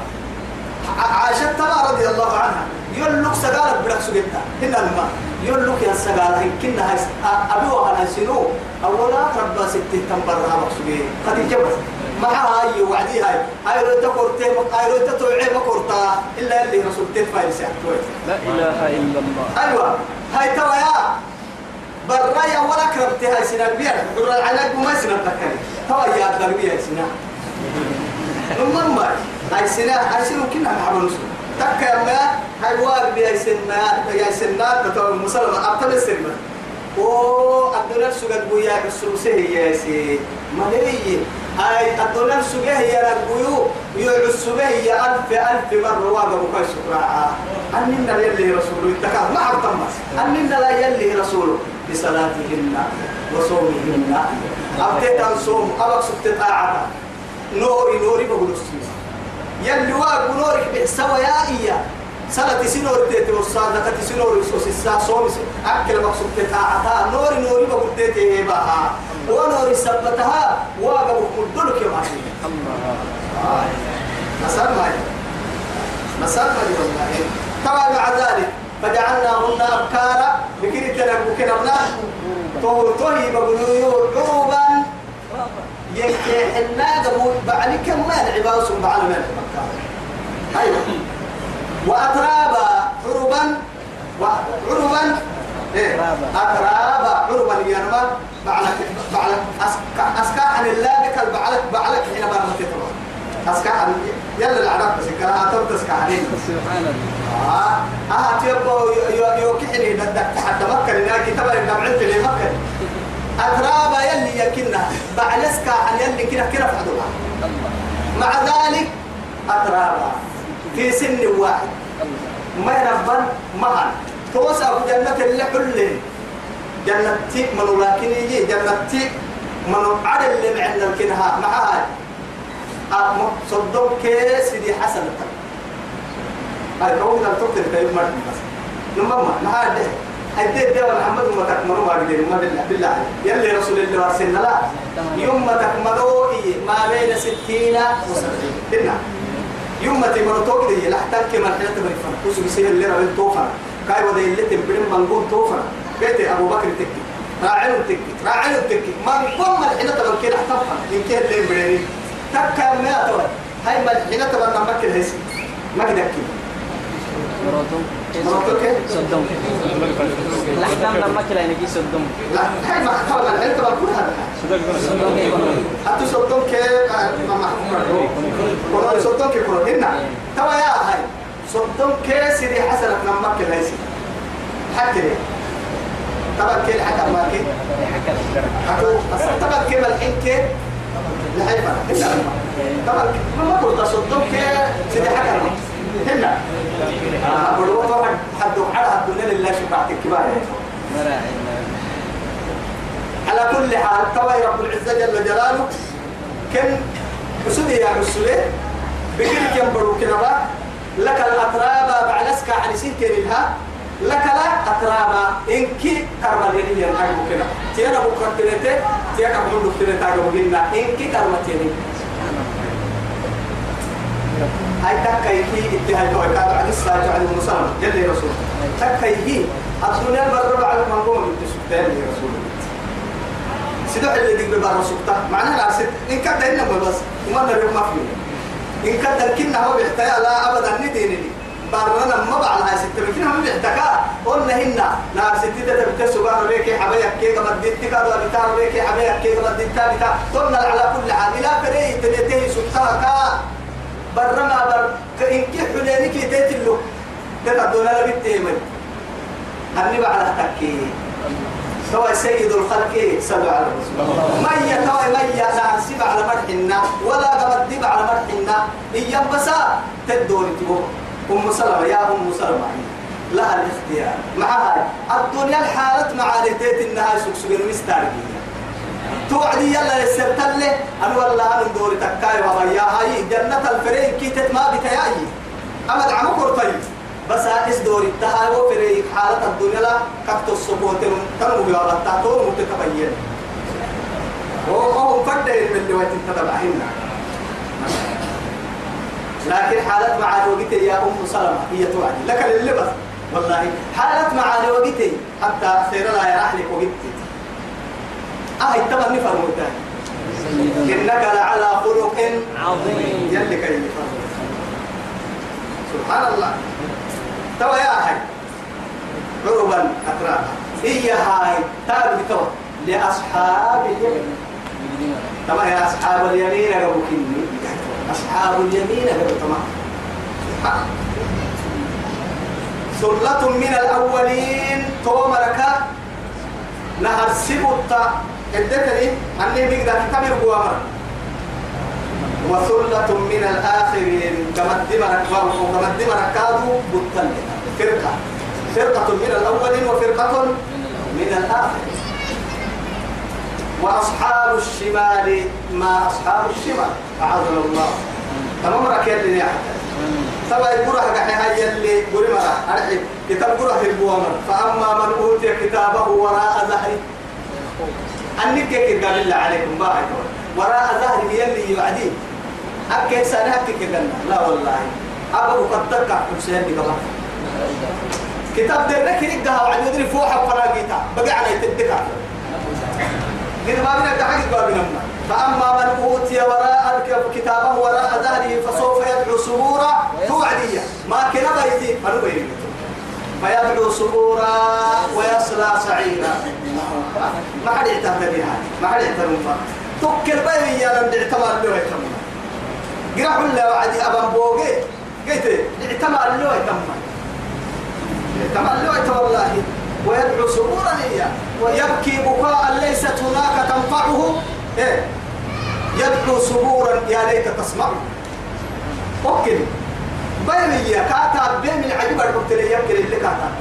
عائشة ترى رضي الله عنها. يقول لك سجالة بلك سجلتا هنا الماء. يقول لك يا سجالة إن كنا هاي أبوها على سنو أولا ربنا ستة تنبرها مقصودين. قد الجبل. معها هاي وعدي هاي. هاي لو تكورتي هاي لو تتوعي مكورتا إلا اللي رسول تفايل سيحتوي لا إله إلا الله. أيوة. هاي ترى يا برايا ولا كربتي هاي سنة بيها قرر العناق وما سنة تكالي ترى يا دربية سنة. [laughs] ثم هاي سنة؟ هاي سنة كنا محبا نسو تكا ما هاي واقع بيا سنة بيا سنة تتوى المسلمة أبطل السنة oo الدولار سجد بويا السوسه يا سي مالي هاي الدولار سجد يا ربيو يعسبه يا ألف ألف مرة واقع بكاي شكرا أننا يلي رسوله اتكاد ما عبد تمس. أننا لا يلي رسوله بصلاتهن وصومهن. أبتت عن صوم أبك سبت طاعة نوري نوري بقول السوس يلي واقع نورك بحسوا يا إياه سنة سنور تيتي والصادقة سنور يسوس السا صوم أكل مقصود تتاعتها نور نوري بقول تيتي بها ونور سبتها واقع مدلك يا معلم. الله مسال ما مسال ما والله. طبعا مع ذلك فجعلناهن أبكارا. بكري تلقوا كنبنا طهور طهي بقولوا عروبا ينكي حنا قبول بعلي كم ما العباس بعلم الأبكار أيوه وأترابا عربا وعربا إيه. أترابا عربا ينما بعلك بعلك أسكا أسكا عن الله بك بعلك بعلك حين ما تتبع أسكا عن يلا العرب بس كلا أتم تسكا عليه سبحان الله. آه آه تيبو يوكحني ندك حتى مكة لنا كتاب النبعت لي مكة أترابا يلي يكنا بعلسكا عن يلي كنا كنا فعدوها الله مع ذلك أترابا في سن واحد. ما ينبن معا توسع جنة اللي حلين جنة من لكن يجي جنة من عدل اللي معنا الكنها معها أم صدق كيس دي حسنة كان تكتب في يوم مرة بس. نمما ما هذا أدي ده محمد ما تكملوا ما بدي ما بالله بالله. يلي رسول الله وارسلنا لا يوم ما تكملوا إيه؟ ما بين ستين وسبعين. يوم ما تمر توك دي لا تنك من حياة فن وسو بيصير اللي ربنا توفنا كاي وده اللي تبين منقوم توفنا بيت أبو بكر تكي. راعي تكي. راعي تكي. منقوم من حياة من كده تفهم إن كان اللي بيني تكا ما توا هاي من حياة من نمك الهيس ما كده كي صدهم الأحكام لما كلا ينجي صدهم لا هاي ما توا من حياة من كل هذا صدهم يكونوا حتى صوتهم كيف ما محكوم كنا صوتهم كيف كنا هنا توا يا هاي صوتهم كيف سيدي حسنة نمك الهيس حتى طبعا كيف حتى ما أكو طبعا كيف الحين كيف لحيفا طبعا ما ما قلت صدق كيف سيدي حكا هنا آه حد على مراعي على كل حال توا رب العزة جل جلاله كم حسودي يا حسودي بكل كم برو كنبا لك الأترابا بعلسك عن سنكر لها لك لا أترابا إنك كرما ليني ينحيو كنا. تيانا بكرة تيانا بكرة تلتة تاقو جنا إنك كرما تيني هاي تكايكي اتهاي توي كاد عن الساعة عن المسلم جل رسول تكايكي الدنيا برا بعد ما نقوم بالتسكتين يا رسول الله سيدو اللي ديك ببارا سكتا معناها لا ست إن كان دينا بس وما نريد ما فيه إن كان كنا هو بيحتاج لا أبدا نديني بارنا ما بعد هاي ست ممكن هم بيحتاجا قلنا هنا لا ست تبت سجار بيك حبايك كي قبل ديت كذا بتاع بيك حبايك كي قبل ديت بتاع قلنا على كل حال لا فري تنتهي سكتا كا برا ما بر إن كي حليني كي تيتلو. تتدون لا بتهمني أني بعد تكي سوى سيد الخلق صلوا على الرسول مية توي مية لا نسيب على مرحنا ولا قبل ديب على مرحنا إيام بسا تدوري تبو. أم سلمة يا أم سلمة. لها الاختيار. معها الدنيا الحالة مع ريتيت إنها سكسوين مستارجية توعدي يلا يسرت له أنا والله أنا دوري تكاي وما يا هاي جنة الفريق كي تتما بتياي. أمد عمو طيب بس أحس دوري. تهاي وفريق حالة الدنيا لا. كتو السبوت تنمو يا الله تاتو متكبين وهم فدين من اللي وقت تتبعهن لكن حالة مع الوقت يا أم سلمة هي توعدي. لك اللبس والله حالة مع الوقت حتى خير لا يرح لك وقت تبا نفر متاهي إنك لعلى خلق عظيم. يلي كي سبحان الله. توا يا هاي عربا أتراها هي هاي تابع توا لأصحاب اليمين. تما يا أصحاب اليمين أبو كني. أصحاب اليمين أبو تمام ثلة من الأولين تومرك نهر سبوتا. الدكري أني بقدر كتابي بوامر وثلة من الآخرين كما الدمر كما الدمر كادوا بطل فرقة. فرقة من الأولين وفرقة من الآخرين وأصحاب الشمال ما أصحاب الشمال. أعاذنا الله. تمام رك يلي يا حتى تبا يقول حاجة هاي اللي قولي مرة أرحب كتاب قرأ في البوامر فأما من أوتي كتابه وراء ظهري أنك كيف قال الله عليكم؟ باعي وراء ظهري يلي يعدي. أكيد سنة أكيد لا والله. أبو قد تقع حسين بقبل كتاب درك يلقاها وعد يدري فوحة فراقيتا بقى على يتدكا من بابنا تحقق بابنا فأما من أوتي وراء كتابه وراء ظهره فسوف يدعو سبورا توعدية. ما كنا بيتي أنا فيدعو سبورا ويصلى سعيرا. ما حد يعتمد بها ما حد يعتمد بها تكر بيني يا لم تعتمد له يتمنى قرأ الله وعدي أبان بوغي قلت اعتمد له يتمنى اعتمد له والله. ويدعو سرورا إياه ويبكي بكاء ليست هناك تنفعه. إيه؟ يدعو سرورا يا ليت تسمعه. أوكي. بيني يا كاتا بين من عجيب الوقت يبكي اللي كاتا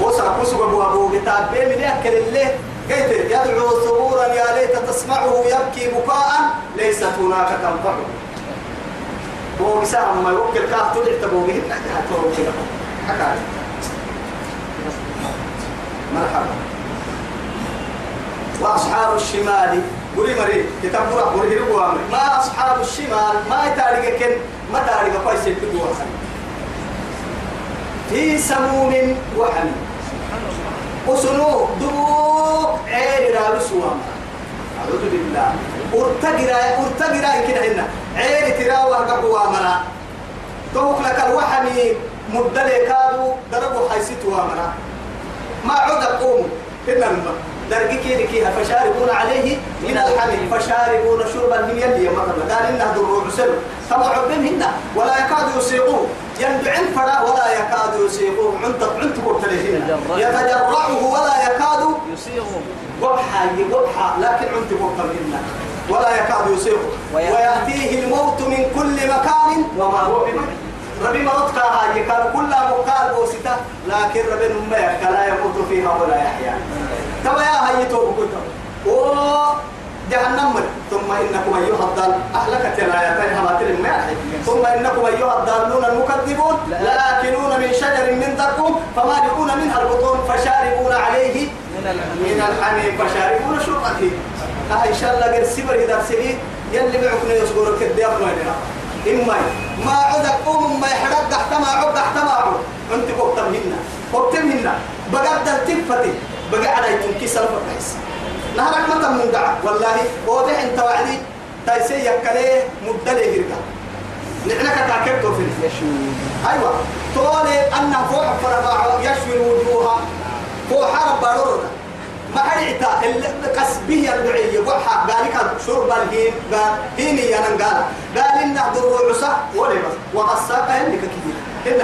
وصل كسب أبو أبو كتاب بين من يأكل اللي قلت يدعو سرورا يا ليت تسمعه يبكي بكاء ليست هناك تنفعه هو بساعة ما يوكل كاف تدعي تبوغيه حكى. مرحبا. وأصحاب الشمال قولي مري كتاب قرأ قولي ربوا ما أصحاب الشمال ما يتاريك كن ما تاريك كويس يتبوا في سموم وحميم وسنو دوق عير رابسوا أعوذ بالله. ارتقرا ارتقرا كده هنا. عير تراوه قبوا مرا. توك لك الوحمي مدلي كادو دربوا حيثتوا مرا ما عود قوم إلا الماء درجي كي كيها فشاربون عليه من الحمل فشاربون شربا من يلي مثلا قال إنه در عسل طبعا عبهم هنا ولا يكاد يسيقوه يندعن فلا ولا يكاد يسيقوه عنت عنت قلتلهن يتجرعه ولا يكاد يسيغهم قبحا قبحا لكن عنت قلتلهن ولا يكاد يسيقه ويأتيه الموت من كل مكان وما هو بمكان ربي مرضك هاي كان كلها مقال بوسطة لكن ربي نميك. لا يموت فيها ولا يحيا. تبا يا هاي توب كنت. و جهنم ثم إنكم أيها الضال أهلكت الايتين هما تلم ثم إنكم أيها الضالون المكذبون. لآكلون من شجر من زقوم فمالئون منها البطون فشاربون عليه من الحميم فشاربون شربته. آه إن شاء الله غير سبر إذا سلي يلي معكم يصبروا كده ما إما ما عدك قوم ما يحرق تحت ما عد تحت ما عد. أنت قبتم هنا قبتم هنا بقدر تفتي. بقى على يتنكي سلف الرئيس. نهارك متى من دعا والله واضح انت وعدي. تايسي يكاليه مدلي هرقا نعنك تاكبتو في يشوي. أيوه. تولي أن فوق فرما يشوي الوجوه. فوق حرب بارورنا. ما حرعتا القسبية الدعية وحا قال لك شرب الهين. قال هيني يا قال قال إن در عصا ولا بس. وقصا لك كثير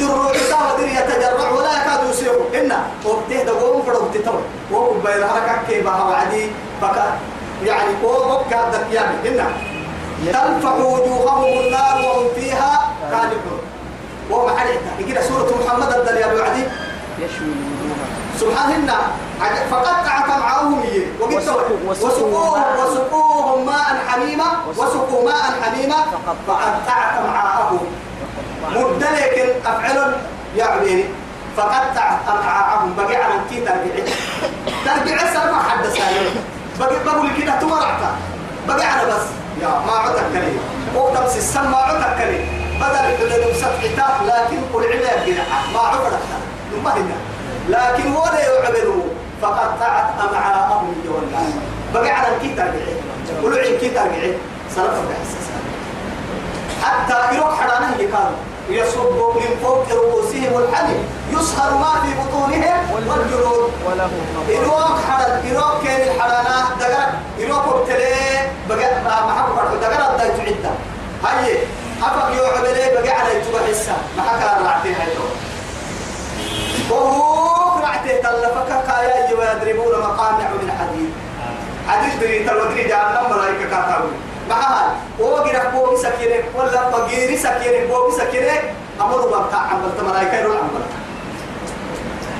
هنا در عصا ودر يتجرع ولا يكاد يسير هنا وبته دقوم فرد تتو وهو بين حركة كيبها وعدي فكا يعني هو بكا دكيامي هنا تلفح وجوههم النار وهم فيها كالحون وهو محرعتا يقول سورة محمد الدليل وعدي يشوي الوجوه سبحان الله فقطع معهم وقلت وسقوا- وسقوهم وسقوهم ماء. حميما وسقوا ماء حميما فقطع معاهم مدلك أفعل يا عبيري فقطع أمعاءهم بقي على كي ترجع ترجع سلمى حد سالم بقي بقول كده تمرعتا بقي على بس. يا ما عدك كلي وقت السم ما عدك كلي بدل بدل سطح لكن قل علاج كده ما عبرك ما هنا لكن ولا يعبدوا فقطعت أمعاءهم جوالا بقي على كي ترجع قلوا عين كي ترجع سلف بحساس حتى يروح حرانه يكادوا. يصب من فوق رؤوسهم الحميم يصهر ما في بطونهم والجلود. يروح حرد يروح كين الحرانة دقر يروح ابتلي بقى ما حكوا فرحوا. دقر الدايت عدة هاي أفق يوعد لي بقى على يتوبة حسة ما حكا رعتي هاي وهو رعتي تلفك. كايا ويضربون مقامع من حديد. حديث دري تلودري جعلنا ملايكة كاتاوي معها وغير بوبي سكينة. ولا بغير سكينة. بوبي سكينة. أمر بقى عمل ملايكة يروح عمل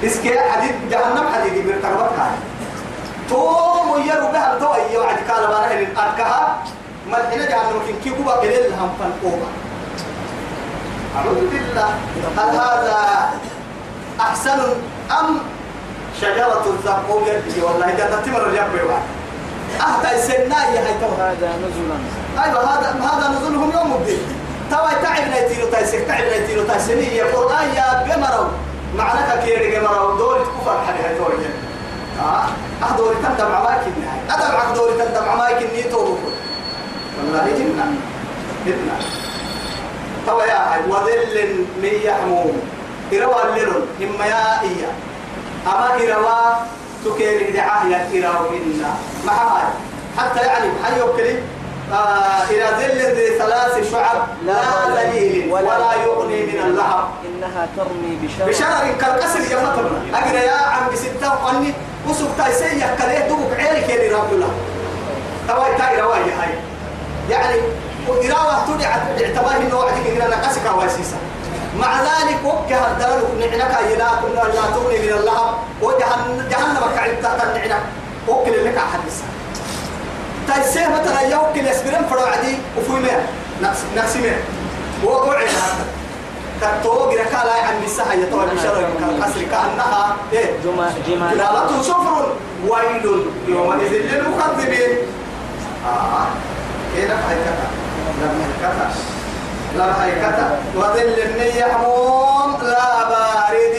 إسكي حديد. جهنم حديد. مرتبط هاي. تو ميرو بها تو أي وعد قال بارا إن أركها. ما هنا جهنم كن كي كوبا قليل. هم فن أوبا. أعوذ بالله. هل هذا أحسن أم شجرة الزقوم يدي والله إذا تتمر اليوم بيوان. أهتا السنة يا هاي تو. هذا نزلا أيوه هذا هذا نزلهم يوم الدين. توا تعب نيتيرو تايسك تعب نيتيرو تايسني يا قرآن يا بمرو. معناك كيري مرو دوري تكفر حد هاي دوري آه آه دوري تندم عماك النهاية أدم عك دوري تندم عماك النيتو بكل. والله جنة. جنة. توا يا هاي وذل من يحموم. إروا الليلون هم يا إيا أما إروا تكيري دعاه يا إروا منا مع هاي حتى يعني حي يوكلي آه إلى ظل ذي ثلاث شعب لا ذليل ولا يغني من اللهب. إنها ترمي بشرر بشرر كالقصر يا مطر أقرأ يا عم بستة قني وسوق تايسي يحكاليه دوبك عينك يلي رب الله. تواي تاي رواي هاي. يعني وإراوة تدعى اعتبار إنه وعدك إن أنا قسك واسيسا مع ذلك وكه الدلال نعنك كنا لا تغني من اللهب. وجهنم جهنم كعب تحت النعنى وكل لك حديثا تايسيه مثلا يوكل يسبرين فرو عدي وفوي مين نفس نفس مين وقعد هذا كتوق ركالا عن مسها يطول بشر كالقصر كأنها إيه؟ جما جمال جلالة صفر ويل يومئذ للمكذبين. آه كيف هيكتا لم هيكتا لم هيكتا وظل يحموم لا بارد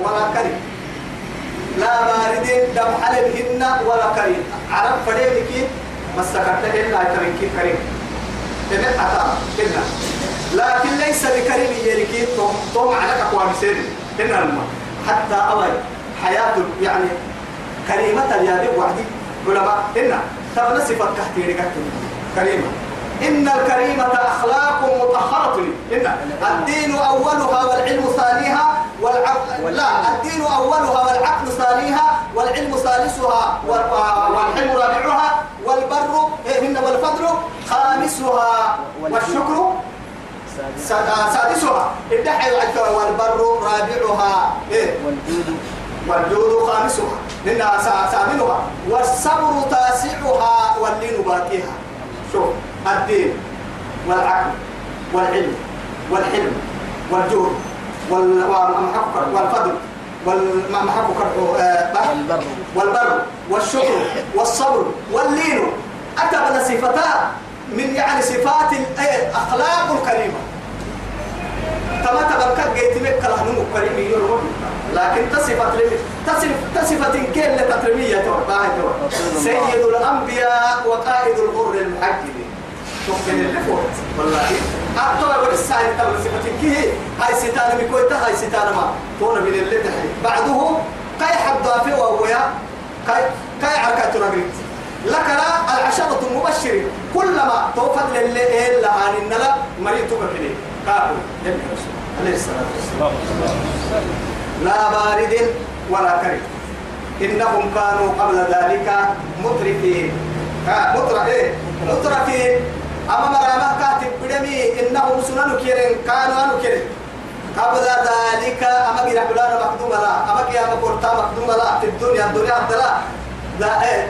ولا كريم. لا بارد دم حلبهن ولا كريم. عرب فريمك مسكت إلا كريم كريم. تبقى حتى كنا لكن ليس بكريم يلكي توم توم على أقوام سير كنا الماء حتى أول حياة يعني كريمة اليابي وعدي علماء إن تبنى صفة كهتيري. كريمة. إن الكريمة أخلاق مطهرة. إن الدين أولها والعلم ثانيها والعقل لا الدين أولها والعقل ثانيها والعلم ثالثها وال- والحلم رابعها والبر إيه هن والفضل خامسها والشكر سا- سادسها. الدحي والبر رابعها. إيه. والجود خامسها. لأنها سا- ثامنها والصبر تاسعها واللين باقيها. شوف. الدين والعقل والعلم والحلم والجود وال- والمحقق والفضل والمحقق والبر. والبر والشكر والصبر واللين. أتى من صفتان من يعني صفات الأخلاق الكريمة. كما تبقى جيت بك كلا نمو كريم يقول لكن تصفت تصف تصفة كل تترمية سيد الأنبياء وقائد الغر المحجبين. تمكن اللي فوت والله أعطوا ورسالة تبع صفة كيه هاي ستانة بكويتا هاي ستانة ما تونا من اللي تحري بعده كاي حد في وهويا كاي كاي عركة رجلت لك لا العشرة المبشرين كلما توفد للي إلا عن النلا مريض بحني كافر يلي رسول عليه الصلاة والسلام لا بارد ولا كريم. إنهم كانوا قبل ذلك مترفين مترف إيه مترفين أما مرامة كاتب بدمي إنهم سنن كيرين كانوا أنو كيرين قبل ذلك أما جرى فلان مقدوم لا أما قيام قرطا مقدوم لا في الدنيا الدنيا الدلا لا إيه.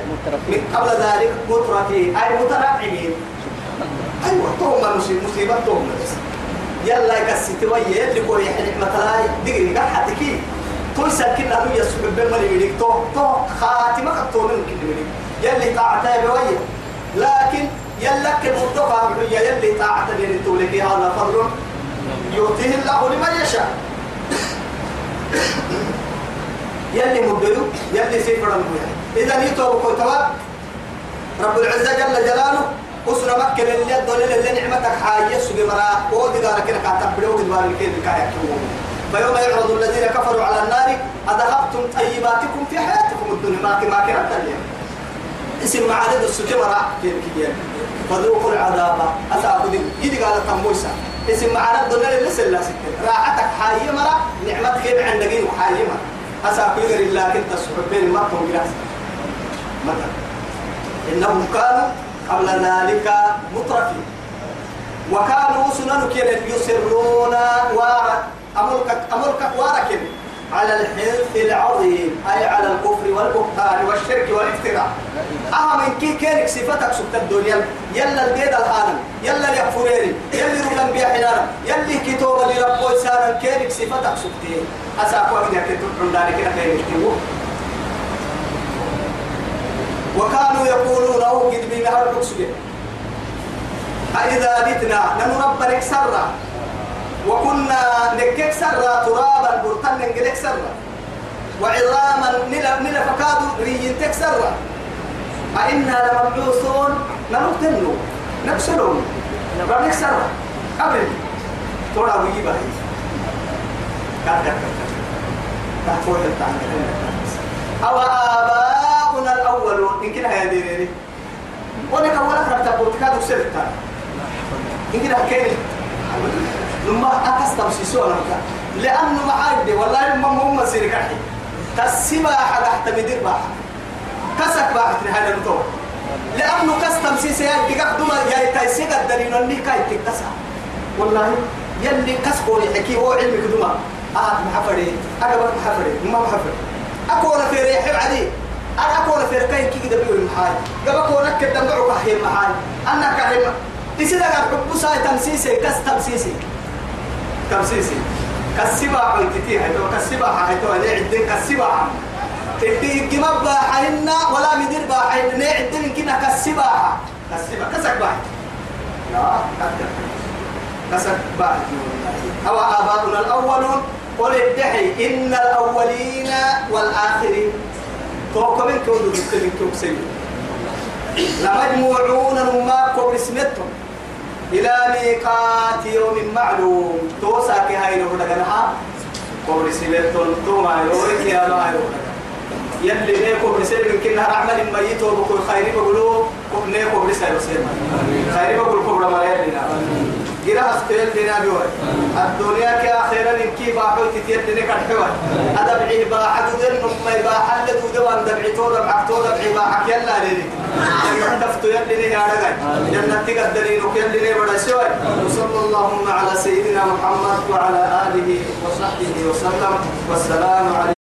من قبل ذلك مترفين أي مترعبين أيوة توم مصيبة توم يلا يكسيت ويا اللي كوري حلق مثلا دقيقة حتكي توي ساكن أنو يسوق بالمري يريك تو تو خاتمة كتونن كده يلي قاعدة بويه لكن يلا كمرتقى يا يلي طاعة بين تولك هذا فضل يؤتيه الله لمن يشاء. يلي مبدلو يلي سيفر المبيع إذا يتوب كتوا رب العزة جل جلاله أسرة مكة اللي الدولة اللي نعمتك حاجة سبي مرا ودي قال كده كاتب بلو دبار الكيد كايكتمون فيوم يعرض الذين كفروا على النار أذهبتم طيباتكم في حياتكم الدنيا. ما ما كانت اليوم. اسم معادد السجمرة كيف كيف فذوقوا العذاب. أتعبد يدي قال تمويسا اسم معنا الدنيا اللي سلا ستة راحتك حاية مرة. نعمتك كيف عندك أساكو يغير الله كنت الصحبين ما تهم جلاس مثلا. إنهم كانوا قبل ذلك مترفين. وكانوا سنن كيرن يسرون وارك أمرك أمرك وارك على الحنث العظيم أي على الكفر والبهتان والشرك والافتراء. أهم كي كينك صفتك سبت الدنيا؟ يلا البيد الحالم يلا اليكفرين يلا رولن بيا حنانا يلا كتوبة لربو إسانا كينك صفتك سبتين. أساقوا أبدا كتب عندنا كده تبو وكانوا يقولون أو قد بي مهر أإذا بتنا ننرب سرا. وكنا نكك سرا ترابا برتن ننجلك سرا. وعظاما نلا نلا فكادو ريين تكسرا أئنا لمبعوثون ننقتلوا نكسرون نبرك سرا. قبل. ترى ويجيبها كاد كاد كاد تحفوح أو آباؤنا الأولون. إن كنا هذه ولك ولا كرت بورتكاد وسرتا إن كنا كيف لما أكستم سيسونا لأنه معايد والله ما هم مسير كحي. كسبا حدا حتى مدير باح كسك باح هذا المتوى لأنه كستم سيسي هاي بقى دوما يا تايسيق الدليل اللي كاي تكتسا والله يلي كسكوري حكي هو علمك دوما. أهد محفري. أقبل محفري. ما محفري. أكون في ريح عدي. أنا أكون في ركاين كي كده بيقول محاي قبل كونك كده معك هي محاي. أنا كهيم تسيدا قال حبو ساي تمسيسي كس تمسيسي تمسيسي كسبا عمتتي هاي تو كسبا هاي تو أنا عدين كسبا عم تدي كما باحنا ولا مدير باحنا عدين كنا كسبا كسبا كسك باح لا كسك. باح أو آباؤنا الأولون. قل ادعي إن الأولين والآخرين. توقع من كون من كون سيد لمجموعون كون اسمتهم إلى ميقات يوم معلوم. توسا كي هاي لو دغنها كون اسمتهم توما يورك يا ما يلي نيكو بسير كنا رحمة الميت وبكل خير بقولوا نيكو بسير بسير خير بقول كبر ما يلينا جرا هستيل دينا بيوي. الدنيا كأخيرا إنكي باحو تتيت دينك الحوي أدبعي باحة دين نمي باحة اللي تودوان دبعي تورا بعكتو دبعي باحك يلا ليلي دفتو يلي يا رجال جنة تقدرين وكيلي بدا سوي وصلى اللهم على سيدنا محمد وعلى آله وصحبه وسلم. والسلام عليكم.